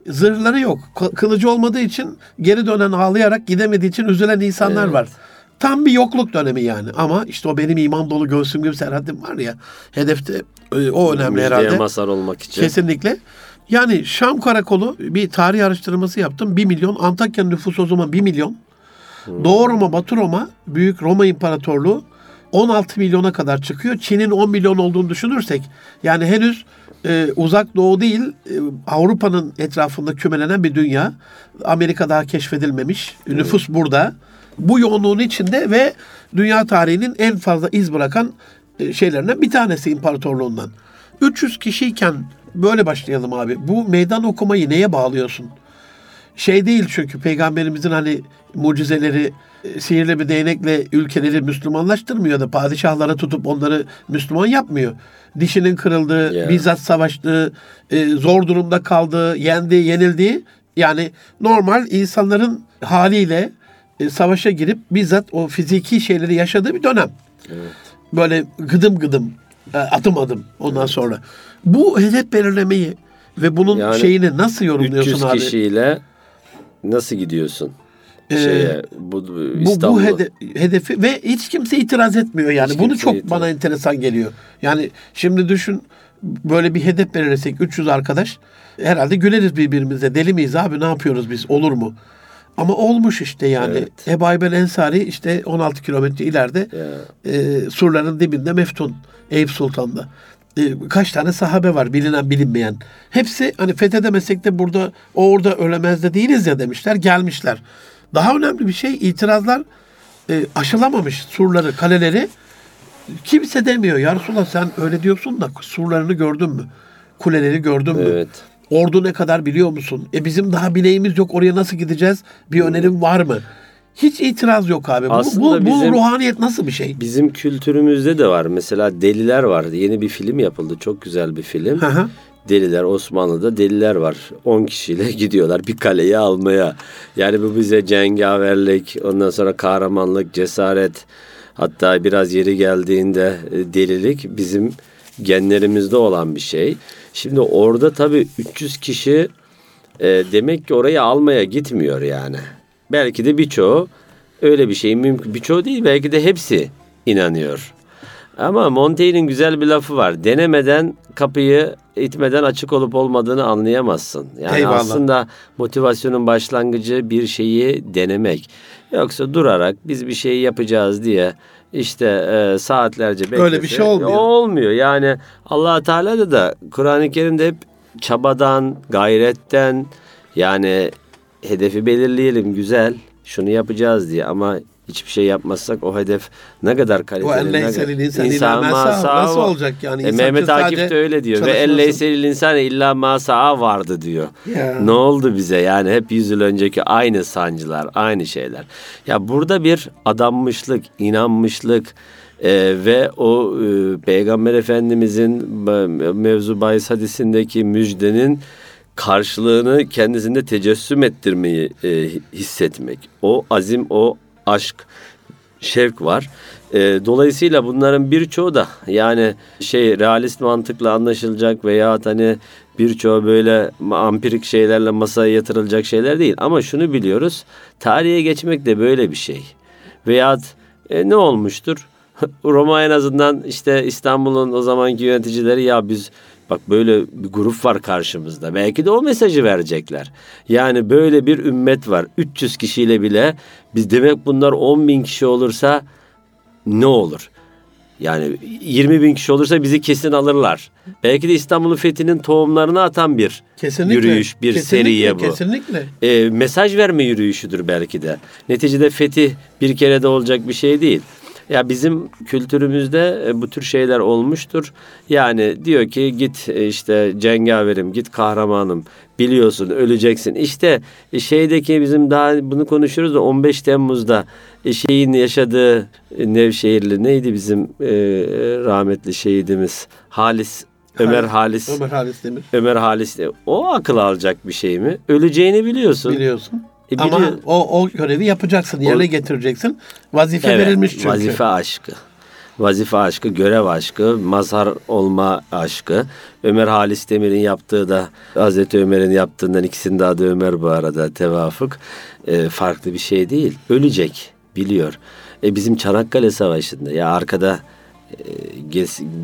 Zırhları yok. Kılıcı olmadığı için geri dönen ağlayarak gidemediği için üzülen insanlar Evet. var. Tam bir yokluk dönemi yani. Ama işte o benim iman dolu göğsüm gibi serhatim var ya. Hedefte e, o önemli Müjdeye herhalde. mazhar olmak için. Kesinlikle. Yani Şam Karakolu bir tarih araştırması yaptım. 1 milyon. Antakya'nın nüfusu o zaman 1 milyon. Doğu Roma, Batı Roma, Büyük Roma İmparatorluğu 16 milyona kadar çıkıyor. Çin'in 10 milyon olduğunu düşünürsek yani henüz e, uzak doğu değil e, Avrupa'nın etrafında kümelenen bir dünya. Amerika daha keşfedilmemiş. Nüfus burada. Bu yoğunluğun içinde ve dünya tarihinin en fazla iz bırakan e, şeylerinden bir tanesi imparatorluğundan. 300 kişiyken böyle başlayalım abi. Bu meydan okumayı neye bağlıyorsun? Şey değil çünkü peygamberimizin hani mucizeleri e, sihirli bir değnekle ülkeleri Müslümanlaştırmıyor da padişahlara tutup onları Müslüman yapmıyor. Dişinin kırıldığı, Ya. bizzat savaştığı, e, zor durumda kaldığı, yendi, yenildiği yani normal insanların haliyle e, savaşa girip bizzat o fiziki şeyleri yaşadığı bir dönem. Böyle gıdım gıdım, adım adım ondan sonra. Bu hedef belirlemeyi ve bunun Yani şeyini nasıl yorumluyorsun 300 abi? kişiyle nasıl gidiyorsun? Ee, Şeye, bu, bu, bu hede- hedefi ve hiç kimse itiraz etmiyor yani. Hiç Bunu çok itiraz- bana enteresan geliyor. Yani şimdi düşün böyle bir hedef belirlesek 300 arkadaş herhalde güleriz birbirimize. Deli miyiz abi ne yapıyoruz biz olur mu? Ama olmuş işte yani. Evet. Ebu Ayyub Ensari işte 16 kilometre ileride Ya. e, surların dibinde Meftun, Eyüp Sultan'da. E, kaç tane sahabe var bilinen bilinmeyen. Hepsi hani fethedemesek de burada o orada ölemez de değiliz ya demişler gelmişler. Daha önemli bir şey itirazlar e, aşılamamış surları, kaleleri. Kimse demiyor ya Resulallah sen öyle diyorsun da surlarını gördün mü? Kuleleri gördün mü? Evet. Ordu ne kadar biliyor musun? E bizim daha bineğimiz yok oraya nasıl gideceğiz? Bir önerim var mı? Hiç itiraz yok abi. Bu, Aslında bu, bu bizim- ruhaniyet nasıl bir şey? Bizim kültürümüzde de var. Mesela Deliler vardı. Yeni bir film yapıldı. Çok güzel bir film. Hı hı. Deliler Osmanlı'da deliler var. 10 kişiyle gidiyorlar bir kaleyi almaya. Yani bu bize cengaverlik, ondan sonra kahramanlık, cesaret, hatta biraz yeri geldiğinde e, delilik bizim genlerimizde olan bir şey. Şimdi orada tabii 300 kişi e, demek ki orayı almaya gitmiyor yani. Belki de birçoğu öyle bir şey mümkün. Birçoğu değil belki de hepsi inanıyor. Ama Montaigne'in güzel bir lafı var. Denemeden kapıyı itmeden açık olup olmadığını anlayamazsın. Yani Eyvallah. aslında motivasyonun başlangıcı bir şeyi denemek. Yoksa durarak biz bir şey yapacağız diye işte e, saatlerce beklese Öyle bir şey olmuyor. Olmuyor. Yani Allah Teala da da Kur'an-ı Kerim'de hep çabadan, gayretten yani hedefi belirleyelim güzel şunu yapacağız diye ama hiçbir şey yapmazsak o hedef ne kadar kaliteli. Ne kadar- İnsan ma ma sa'a. sa'a Nasıl olacak yani? E, İnsan Mehmet Akif de öyle diyor. Ve çalışması. elleyse lil insani illa ma sa'a vardı diyor. Ya. Ne oldu bize yani hep yüz yıl önceki aynı sancılar, aynı şeyler. Ya burada bir adanmışlık, inanmışlık e, ve o e, Peygamber Efendimizin e, mevzu bahis hadisindeki müjdenin karşılığını kendisinde tecessüm ettirmeyi e, hissetmek. O azim, o aşk. şevk var. E, dolayısıyla bunların birçoğu da yani şey realist mantıkla anlaşılacak veya hani birçoğu böyle ampirik şeylerle masaya yatırılacak şeyler değil. Ama şunu biliyoruz. Tarihe geçmek de böyle bir şey. Veya e, ne olmuştur? Roma en azından işte İstanbul'un o zamanki yöneticileri ya biz bak böyle bir grup var karşımızda. Belki de o mesajı verecekler. Yani böyle bir ümmet var. 300 kişiyle bile biz demek bunlar 10 bin kişi olursa ne olur? Yani 20 bin kişi olursa bizi kesin alırlar. Belki de İstanbul'un fethinin tohumlarını atan bir Kesinlikle. yürüyüş, bir kesinlikle, seriye bu. Kesinlikle. E, mesaj verme yürüyüşüdür belki de. Neticede fetih bir kere de olacak bir şey değil. Ya bizim kültürümüzde e, bu tür şeyler olmuştur. Yani diyor ki git e, işte cengaverim, git kahramanım. Biliyorsun öleceksin. İşte e, şeydeki bizim daha bunu konuşuyoruz da 15 Temmuz'da şeyin yaşadığı Nevşehirli neydi bizim e, rahmetli şehidimiz Halis Ömer Halis Ömer Halis Demir. Ömer Halis de o akıl alacak bir şey mi? Öleceğini biliyorsun. Biliyorsun. E, Ama biliyor- o, o görevi yapacaksın, yerine O- getireceksin. Vazife Evet, verilmiş çünkü. Vazife aşkı. Vazife aşkı, görev aşkı, mazhar olma aşkı. Ömer Halis Demir'in yaptığı da Hazreti Ömer'in yaptığından ikisinin de adı Ömer bu arada tevafuk. E, farklı bir şey değil. Ölecek biliyor. E, bizim Çanakkale Savaşı'nda ya arkada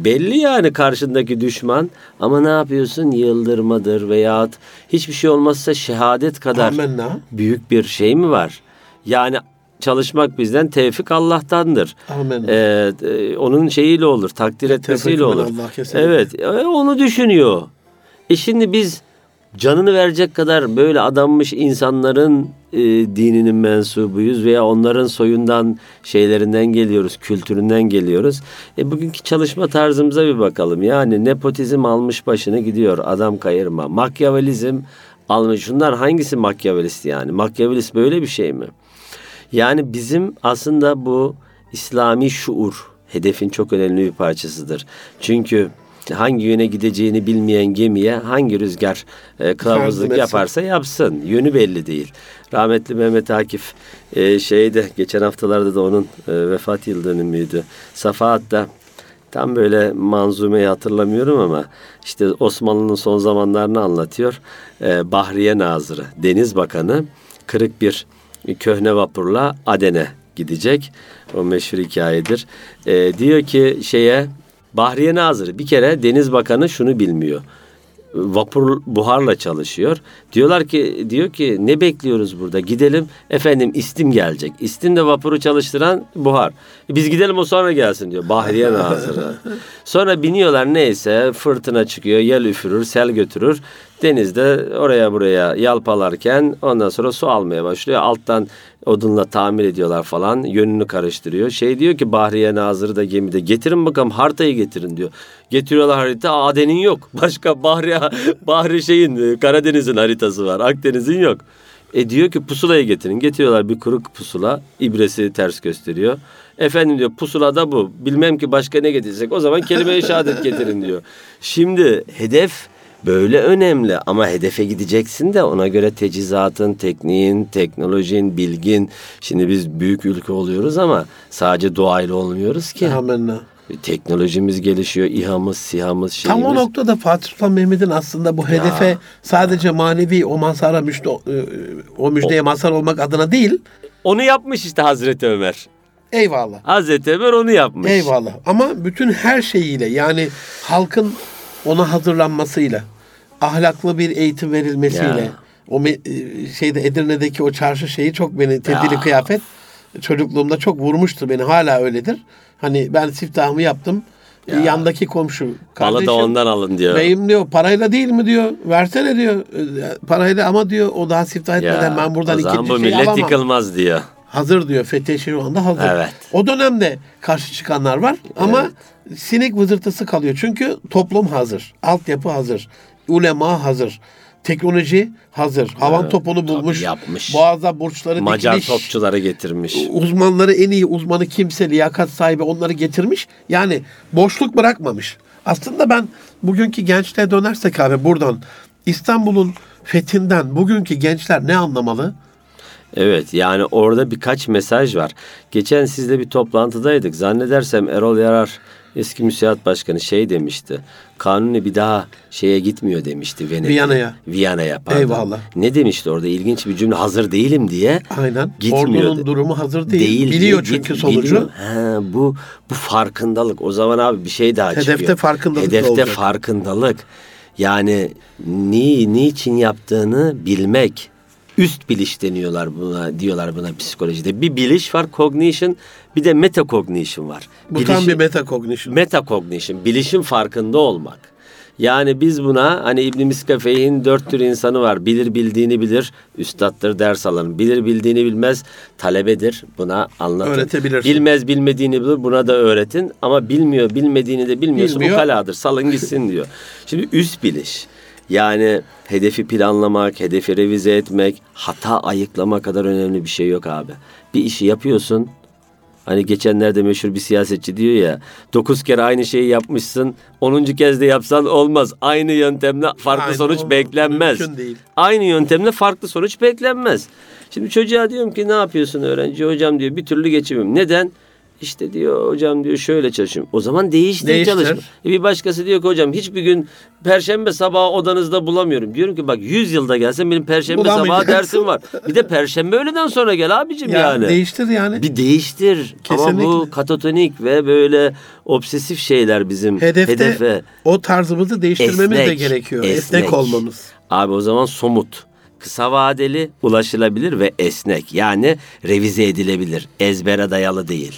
belli yani karşındaki düşman ama ne yapıyorsun yıldırmadır veyahut hiçbir şey olmazsa şehadet kadar Amenna. büyük bir şey mi var? Yani çalışmak bizden tevfik Allah'tandır. Amin. Ee, e, onun şeyiyle olur, takdir etmesiyle Tevfik olur. Allah, kesinlikle. evet, e, onu düşünüyor. E şimdi biz canını verecek kadar böyle adanmış insanların e, dininin mensubuyuz veya onların soyundan şeylerinden geliyoruz, kültüründen geliyoruz. E bugünkü çalışma tarzımıza bir bakalım. Yani nepotizm almış başını gidiyor, adam kayırma. Makyavelizm almış. Şunlar hangisi makyavelist yani? Makyavelist böyle bir şey mi? Yani bizim aslında bu İslami şuur hedefin çok önemli bir parçasıdır. Çünkü hangi yöne gideceğini bilmeyen gemiye hangi rüzgar e, kılavuzluk yaparsa yapsın. Yönü belli değil. Rahmetli Mehmet Akif e, şeyde geçen haftalarda da onun e, vefat yıl dönümüydü. Safahat'ta Tam böyle manzumeyi hatırlamıyorum ama işte Osmanlı'nın son zamanlarını anlatıyor. Ee, Bahriye Nazırı, Deniz Bakanı kırık bir köhne vapurla Aden'e gidecek. O meşhur hikayedir. Ee, diyor ki şeye Bahriye Nazırı bir kere Deniz Bakanı şunu bilmiyor vapur buharla çalışıyor. Diyorlar ki diyor ki ne bekliyoruz burada? Gidelim efendim istim gelecek. İstim de vapuru çalıştıran buhar. E, Biz gidelim o sonra gelsin diyor. Bahriye Nazırı. Sonra biniyorlar neyse fırtına çıkıyor, yel üfürür, sel götürür. Denizde oraya buraya yalpalarken ondan sonra su almaya başlıyor. Alttan odunla tamir ediyorlar falan. Yönünü karıştırıyor. Şey diyor ki Bahriye Nazırı da gemide getirin bakalım haritayı getirin diyor. Getiriyorlar harita Aden'in yok. Başka Bahri, Bahri şeyin Karadeniz'in haritası var. Akdeniz'in yok. E diyor ki pusulayı getirin. Getiriyorlar bir kuruk pusula. İbresi ters gösteriyor. Efendim diyor pusula da bu. Bilmem ki başka ne getirecek. O zaman kelime-i şehadet getirin diyor. Şimdi hedef böyle önemli ama hedefe gideceksin de ona göre teçhizatın, tekniğin, teknolojin, bilgin. Şimdi biz büyük ülke oluyoruz ama sadece doğayla olmuyoruz ki. Amenna. Teknolojimiz gelişiyor, İHA'mız, SİHA'mız, şeyimiz. Tam o noktada Fatih Sultan Mehmet'in aslında bu hedefe sadece manevi o mazhara müjde, e, o müjdeye mazhar olmak adına değil. Onu yapmış işte Hazreti Ömer. Eyvallah. Hazreti Ömer onu yapmış. Eyvallah. Ama bütün her şeyiyle yani halkın ona hazırlanmasıyla, ahlaklı bir eğitim verilmesiyle, Ya. o e, şeyde Edirne'deki o çarşı şeyi çok beni tebdili Ya. kıyafet çocukluğumda çok vurmuştu beni. Hala öyledir. Hani ben siftahımı yaptım. Ya. Yandaki komşu Malı kardeşim. da ondan alın diyor. Beyim diyor parayla değil mi diyor. Versene diyor. E, Parayla ama diyor o daha siftah etmeden ben buradan o zaman ikinci bu şey millet alamam. yıkılmaz diyor. Hazır diyor. Fethi şu anda hazır. Evet. O dönemde karşı çıkanlar var ama sinek vızırtısı kalıyor. Çünkü toplum hazır. Altyapı hazır. Ulema hazır. Teknoloji hazır. Havan topunu bulmuş. yapmış. Boğazda burçları Macar dikmiş. topçuları getirmiş. Uzmanları en iyi uzmanı kimse liyakat sahibi onları getirmiş. Yani boşluk bırakmamış. Aslında ben bugünkü gençliğe dönersek abi buradan İstanbul'un fethinden bugünkü gençler ne anlamalı? Evet yani orada birkaç mesaj var. Geçen sizle bir toplantıdaydık. Zannedersem Erol Yarar eski müsiat başkanı şey demişti. Kanuni bir daha şeye gitmiyor demişti Venedik'e. Viyana'ya. Viyana'ya pardon. Eyvallah. Ne demişti orada ilginç bir cümle hazır değilim diye. Aynen. Gitmiyor. Ordunun durumu hazır değil. Değil. Biliyor diye çünkü git- sonucu. biliyor. Bu bu farkındalık. O zaman abi bir şey daha Hedefte çıkıyor. farkındalık Hedefte olacak. farkındalık. Yani ni niçin yaptığını bilmek. Üst biliş deniyorlar buna diyorlar buna psikolojide. Bir biliş var cognition, bir de metacognition var. Bu tam Bilişin- bir metacognition. Metacognition, bilişin farkında olmak. Yani biz buna hani İbn Miskafey'in dört tür insanı var. Bilir bildiğini bilir, üstattır ders alın. Bilir bildiğini bilmez, talebedir. Buna anlatın. Öğretebilirsin. Bilmez bilmediğini bilir, buna da öğretin. Ama bilmiyor, bilmediğini de bilmiyorsa Bilmiyor. ukaladır. Salın gitsin diyor. Şimdi üst biliş. Yani hedefi planlamak, hedefi revize etmek, hata ayıklama kadar önemli bir şey yok abi. Bir işi yapıyorsun, Hani geçenlerde meşhur bir siyasetçi diyor ya dokuz kere aynı şeyi yapmışsın onuncu kez de yapsan olmaz. Aynı yöntemle farklı Aynı sonuç olmaz, beklenmez. mümkün değil. Aynı yöntemle farklı sonuç beklenmez. Şimdi çocuğa diyorum ki ne yapıyorsun öğrenci? Hocam diyor bir türlü geçemiyorum. Neden? İşte diyor hocam diyor şöyle çalışıyorum. O zaman değiştir, Değiştir. çalışma. E bir başkası diyor ki hocam hiçbir gün perşembe sabahı odanızda bulamıyorum. Diyorum ki bak 100 yılda gelsen benim perşembe sabahı dersim var. Bir de perşembe öğleden sonra gel abicim Ya, yani. Değiştir yani. Bir değiştir. Ama bu Kesinlikle. katatonik ve böyle obsesif şeyler bizim Hedefte hedefe. o tarzımızı değiştirmemiz de Esnek, gerekiyor. Esnek, esnek. olmamız. Abi o zaman somut, kısa vadeli, ulaşılabilir ve esnek. Yani revize edilebilir. Ezbere dayalı değil.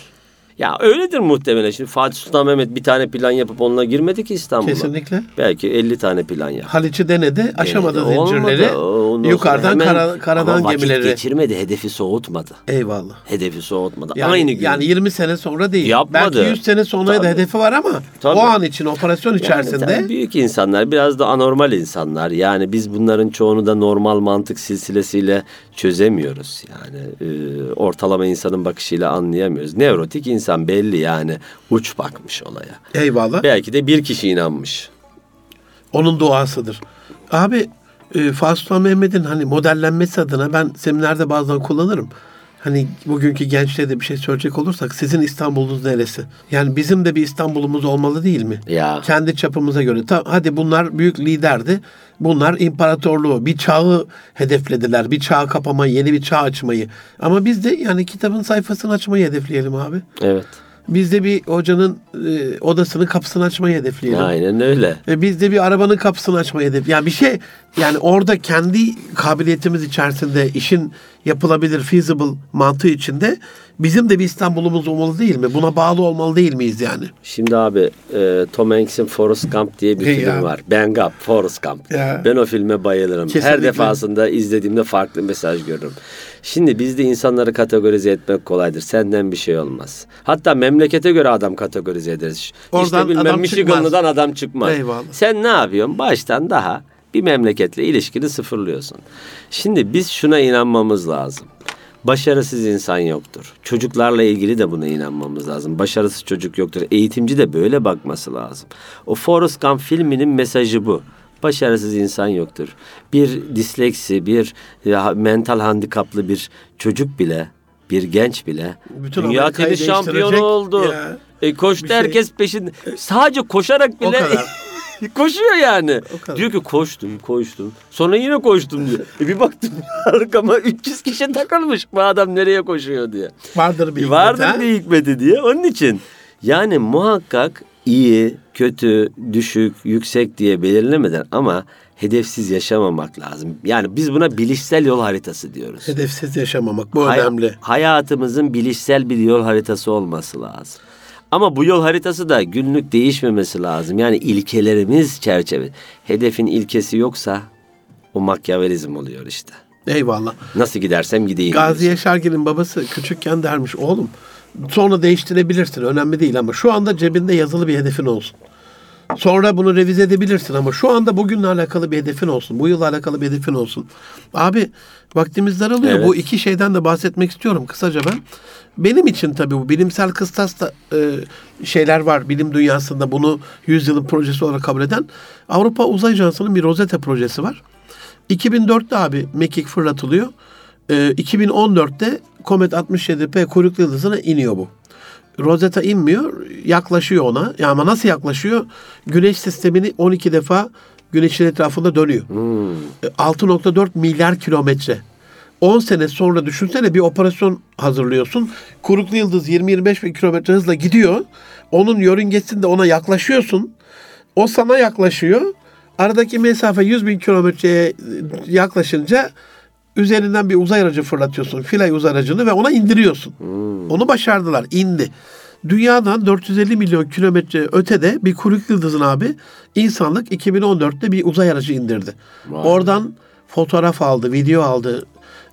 Ya öyledir muhtemelen. Şimdi Fatih Sultan Mehmet bir tane plan yapıp onunla girmedi ki İstanbul'a. Kesinlikle. Belki 50 tane plan yaptı. Haliç'i denedi, aşamadı Denedi, zincirleri. olmadı. Yukarıdan hemen- kara- karadan Ama vakit gemileri. geçirmedi, hedefi soğutmadı. Eyvallah. Hedefi soğutmadı. Yani, Aynı gün. yani 20 sene sonra değil. Yapmadı. Belki 100 sene sonra da Tabii. hedefi var ama Tabii. o an için operasyon Yani içerisinde tabii büyük insanlar biraz da anormal insanlar. Yani biz bunların çoğunu da normal mantık silsilesiyle çözemiyoruz. Yani e, ortalama insanın bakışıyla anlayamıyoruz. Nevrotik insan belli yani uç bakmış olaya. eyvallah. Belki de bir kişi inanmış. Onun duasıdır. Abi e, Sultan Mehmet'in hani modellenmesi adına ben seminerde bazen kullanırım. Hani bugünkü gençliğe de bir şey söyleyecek olursak sizin İstanbul'unuz neresi? Yani bizim de bir İstanbul'umuz olmalı değil mi? Ya Kendi çapımıza göre. Ta, hadi bunlar büyük liderdi. Bunlar imparatorluğu, bir çağı hedeflediler. Bir çağ kapamayı, yeni bir çağ açmayı. Ama biz de yani kitabın sayfasını açmayı hedefleyelim abi. evet. Biz de bir hocanın e, odasının kapısını açmayı hedefleyelim. Aynen öyle. E biz de bir arabanın kapısını açmayı hedef. Yani bir şey yani orada kendi kabiliyetimiz içerisinde işin yapılabilir feasible mantığı içinde bizim de bir İstanbul'umuz olmalı değil mi? Buna bağlı olmalı değil miyiz yani? Şimdi abi e, Tom Hanks'in Forrest Gump diye bir Ya. film var. Ben Gump, Forrest Gump. Ya. Ben o filme bayılırım. Her Kesinlikle. defasında izlediğimde farklı mesaj görürüm. Şimdi bizde insanları kategorize etmek kolaydır. Senden bir şey olmaz. Hatta memlekete göre adam kategorize ederiz. Oradan işte bilmem adam Michiganlı'dan adam çıkmaz. Eyvallah. Sen ne yapıyorsun? Baştan daha bir memleketle ilişkini sıfırlıyorsun. Şimdi biz şuna inanmamız lazım. Başarısız insan yoktur. Çocuklarla ilgili de buna inanmamız lazım. Başarısız çocuk yoktur. Eğitimci de böyle bakması lazım. O Forrest Gump filminin mesajı bu. Başarısız insan yoktur. Bir disleksi, bir ya, mental handikaplı bir çocuk bile, bir genç bile Bütün dünya tenis şampiyonu oldu. ya. E, koştu şey- herkes peşinde. Sadece koşarak bile. koşuyor yani. Diyor ki koştum, koştum. Sonra yine koştum diyor. E bir baktım arkama 300 kişi takılmış. Bu adam nereye koşuyor diye. Vardır bir Vardır hikmet, ha? bir hikmeti diye. Onun için yani muhakkak iyi, kötü, düşük, yüksek diye belirlemeden ama hedefsiz yaşamamak lazım. Yani biz buna bilişsel yol haritası diyoruz. Hedefsiz yaşamamak bu Hay- önemli. hayatımızın bilişsel bir yol haritası olması lazım. Ama bu yol haritası da günlük değişmemesi lazım. Yani ilkelerimiz çerçeve. Hedefin ilkesi yoksa o makyavelizm oluyor işte. Eyvallah. Nasıl gidersem gideyim. Gazi. Yaşargil'in babası küçükken dermiş oğlum sonra değiştirebilirsin önemli değil ama şu anda cebinde yazılı bir hedefin olsun. Sonra bunu revize edebilirsin ama şu anda bugünle alakalı bir hedefin olsun. Bu yılla alakalı bir hedefin olsun. Abi vaktimiz daralıyor. Evet. Bu iki şeyden de bahsetmek istiyorum kısaca ben. Benim için tabii bu bilimsel kıstasla e, şeyler var. Bilim dünyasında bunu yüzyılın projesi olarak kabul eden Avrupa Uzay Ajansı'nın bir Rosetta projesi var. 2004'te abi mekik fırlatılıyor. Ee, 2014'te Komet 67P kuyruklu yıldızına iniyor bu. Rosetta inmiyor, yaklaşıyor ona. Ya ama nasıl yaklaşıyor? Güneş sistemini 12 defa güneşin etrafında dönüyor. E, 6.4 milyar kilometre. 10 sene sonra düşünsene bir operasyon hazırlıyorsun. Kuyruklu yıldız 20-25 bin kilometre hızla gidiyor. Onun yörüngesinde ona yaklaşıyorsun. O sana yaklaşıyor. Aradaki mesafe 100 bin kilometreye e, yaklaşınca üzerinden bir uzay aracı fırlatıyorsun. Filay uzay aracını ve ona indiriyorsun. Onu başardılar. indi. Dünyadan 450 milyon kilometre ötede bir kuyruk yıldızın abi insanlık 2014'te bir uzay aracı indirdi. Vay. Oradan fotoğraf aldı, video aldı.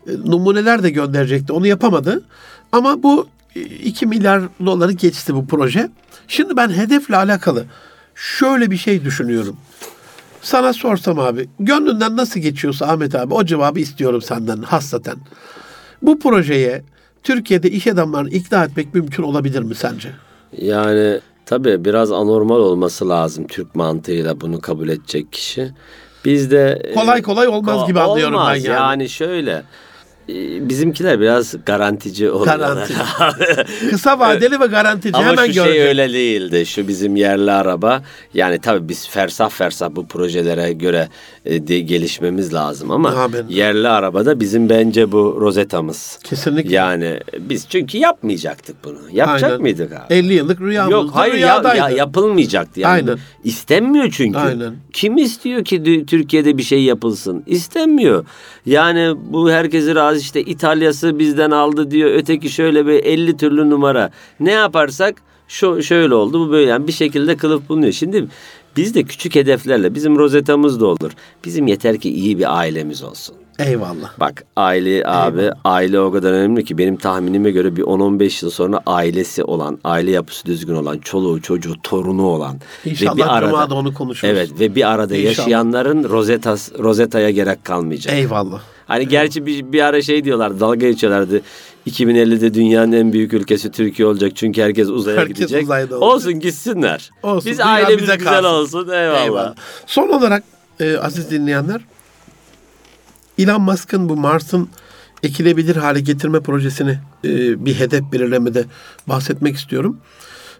E, Numuneler de gönderecekti. Onu yapamadı. Ama bu e, 2 milyar doları geçti bu proje. Şimdi ben hedefle alakalı şöyle bir şey düşünüyorum. Sana sorsam abi, gönlünden nasıl geçiyorsa Ahmet abi o cevabı istiyorum senden hassaten. Bu projeye Türkiye'de iş adamlarını ikna etmek mümkün olabilir mi sence? Yani tabii biraz anormal olması lazım Türk mantığıyla bunu kabul edecek kişi. Bizde e, Kolay kolay olmaz gibi anlıyorum ben olmaz. yani. Yani şöyle e, bizimkiler biraz garantici oluyorlar. Garanti. Kısa vadeli ve garantici Ama hemen şu görecek. şey öyle değildi. Şu bizim yerli araba. Yani tabii biz fersah fersah bu projelere göre e, de gelişmemiz lazım ama Amin. yerli arabada bizim bence bu rozetamız. Kesinlikle. Yani biz çünkü yapmayacaktık bunu. Yapacak Aynen. mıydık abi? 50 yıllık rüyamız Yok hayır ya, rüyadaydı. ya yapılmayacaktı yani. Aynen. İstenmiyor çünkü. Aynen. Kim istiyor ki Türkiye'de bir şey yapılsın? İstenmiyor. Yani bu herkesi razı işte İtalya'sı bizden aldı diyor. Öteki şöyle bir 50 türlü numara. Ne yaparsak şu şöyle oldu bu böyle yani bir şekilde kılıf bulunuyor. Şimdi biz de küçük hedeflerle bizim rozetamız da olur. Bizim yeter ki iyi bir ailemiz olsun. Eyvallah. Bak aile abi aile o kadar önemli ki benim tahminime göre bir 10-15 yıl sonra ailesi olan, aile yapısı düzgün olan, çoluğu, çocuğu, torunu olan İnşallah Cuma'da onu konuşuruz. Evet ve bir arada İnşallah. yaşayanların rozetas rozetaya gerek kalmayacak. Eyvallah. Hani gerçi bir, bir ara şey diyorlar dalga geçiyorlardı. 2050'de dünyanın en büyük ülkesi Türkiye olacak çünkü herkes uzaya Herkes gidecek. uzayda olacak. Olsun gitsinler. Olsun, Biz ailemiz bize güzel kalsın. olsun. Eyvallah. Eyvallah. Son olarak e, aziz dinleyenler Elon Musk'ın bu Mars'ın ekilebilir hale getirme projesini e, bir hedef belirlemede bahsetmek istiyorum.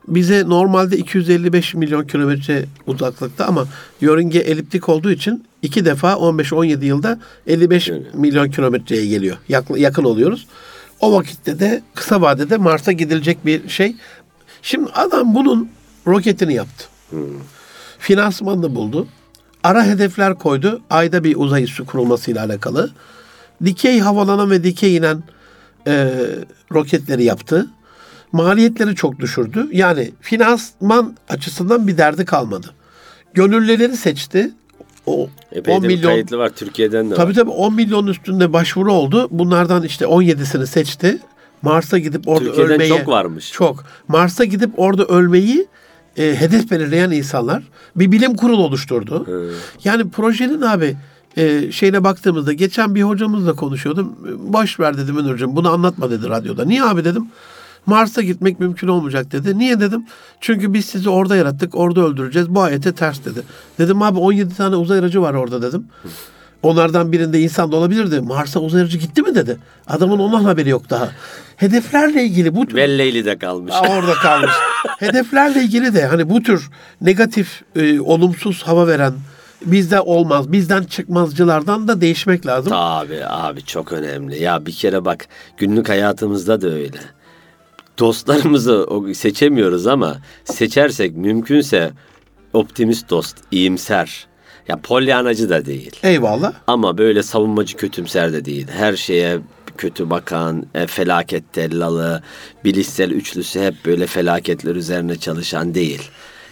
Bize normalde 255 milyon kilometre uzaklıkta ama yörünge eliptik olduğu için iki defa 15-17 yılda 55 milyon kilometreye geliyor. Yak- yakın oluyoruz. O vakitte de kısa vadede Mars'a gidilecek bir şey. Şimdi adam bunun roketini yaptı finansmanını buldu. Ara hedefler koydu. Ayda bir uzay üssü kurulmasıyla alakalı. Dikey havalanan ve dikey inen e, roketleri yaptı. Maliyetleri çok düşürdü. Yani finansman açısından bir derdi kalmadı. Gönüllüleri seçti. O Epey 10 de bir milyon kayıtlı var Türkiye'den de Tabii var. tabii 10 milyon üstünde başvuru oldu. Bunlardan işte 17'sini seçti. Mars'a gidip orada Türkiye'den ölmeyi... çok varmış. Çok. Mars'a gidip orada ölmeyi e, hedef belirleyen insanlar bir bilim kurulu oluşturdu. Yani projenin abi e, şeyine baktığımızda geçen bir hocamızla konuşuyordum. Boş ver dedim Münir'cim bunu anlatma dedi radyoda. Niye abi dedim. Mars'a gitmek mümkün olmayacak dedi. Niye dedim? Çünkü biz sizi orada yarattık, orada öldüreceğiz. Bu ayete ters dedi. Dedim abi 17 tane uzay aracı var orada dedim. Onlardan birinde insan da olabilirdi. Mars'a uzay aracı gitti mi dedi. Adamın ondan haberi yok daha. Hedeflerle ilgili bu tür Velleyli de kalmış. Aa, orada kalmış. Hedeflerle ilgili de hani bu tür negatif, e, olumsuz hava veren bizde olmaz, bizden çıkmazcılardan da değişmek lazım. Tabii abi çok önemli. Ya bir kere bak günlük hayatımızda da öyle. Dostlarımızı seçemiyoruz ama seçersek mümkünse optimist dost, iyimser. Ya polyanacı da değil. Eyvallah. Ama böyle savunmacı kötümser de değil. Her şeye kötü bakan, e, felaket tellalı, bilişsel üçlüsü hep böyle felaketler üzerine çalışan değil.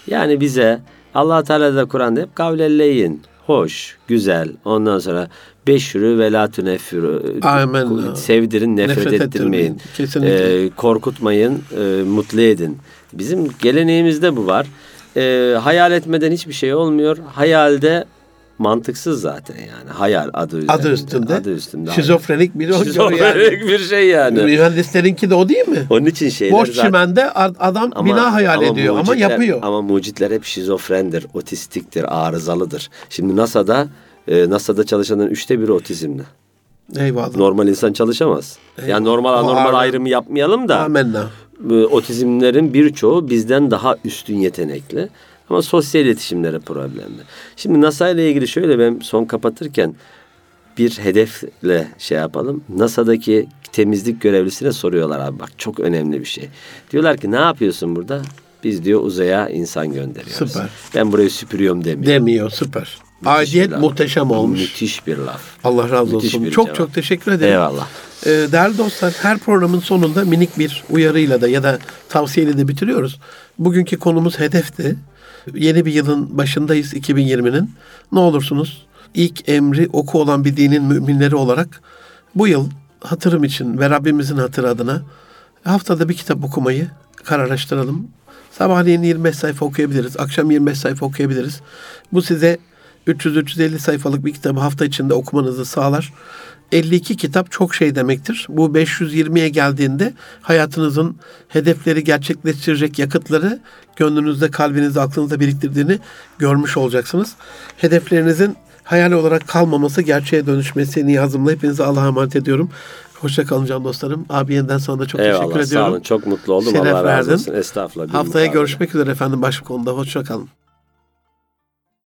Yani bize allah Teala da Kur'an'da hep kavlelleyin. Hoş, güzel. Ondan sonra beşürü ve la tüneffürü. Amen. Sevdirin, nefret, Nefret ettirmeyin. ettirmeyin. Kesinlikle. Ee, korkutmayın, e, mutlu edin. Bizim geleneğimizde bu var. Ee, hayal etmeden hiçbir şey olmuyor. Hayalde mantıksız zaten yani. Hayal adı üzerinde. Adı üstünde. Adı üstünde. Şizofrenik bir yani. Şizofrenik bir şey yani. Mühendislerinki de o değil mi? Onun için şeyler Boş zaten... çimende ad- adam bina hayal ediyor ama mucitler- yapıyor. Ama mucitler hep şizofrendir, otistiktir, arızalıdır. Şimdi NASA'da e, NASA'da çalışanların üçte biri otizmli. Eyvallah. Normal insan çalışamaz. Yani normal O anormal ayrımı yapmayalım da Amenna. bu otizmlerin birçoğu bizden daha üstün yetenekli. Ama sosyal iletişimleri problemli. Şimdi NASA ile ilgili şöyle ben son kapatırken bir hedefle şey yapalım. NASA'daki temizlik görevlisine soruyorlar abi bak çok önemli bir şey. Diyorlar ki ne yapıyorsun burada? Biz diyor uzaya insan gönderiyoruz. Süper. Ben burayı süpürüyorum demiyor. Demiyor süper. Aidiyet muhteşem olmuş. Müthiş bir laf. Allah razı Müthiş olsun. Çok cevap. çok teşekkür ederim. Eyvallah. Ee, değerli dostlar her programın sonunda minik bir uyarıyla da ya da tavsiyeyle de bitiriyoruz. Bugünkü konumuz hedefti. Yeni bir yılın başındayız 2020'nin. Ne olursunuz ilk emri oku olan bir dinin müminleri olarak bu yıl hatırım için ve Rabbimizin hatırı adına haftada bir kitap okumayı kararlaştıralım. Sabahleyin 25 sayfa okuyabiliriz. Akşam 25 sayfa okuyabiliriz. Bu size 300-350 sayfalık bir kitabı hafta içinde okumanızı sağlar. 52 kitap çok şey demektir. Bu 520'ye geldiğinde hayatınızın hedefleri gerçekleştirecek yakıtları gönlünüzde, kalbinizde, aklınızda biriktirdiğini görmüş olacaksınız. Hedeflerinizin hayal olarak kalmaması, gerçeğe dönüşmesi niyazımla hepinize Allah'a emanet ediyorum. Hoşça kalın can dostlarım. Abi yeniden sana da çok Eyvallah teşekkür sağ ediyorum. olun. Çok mutlu oldum. Şeref Allah razı verdin. olsun. Estağfurullah. Haftaya görüşmek üzere efendim başka konuda. Hoşça kalın.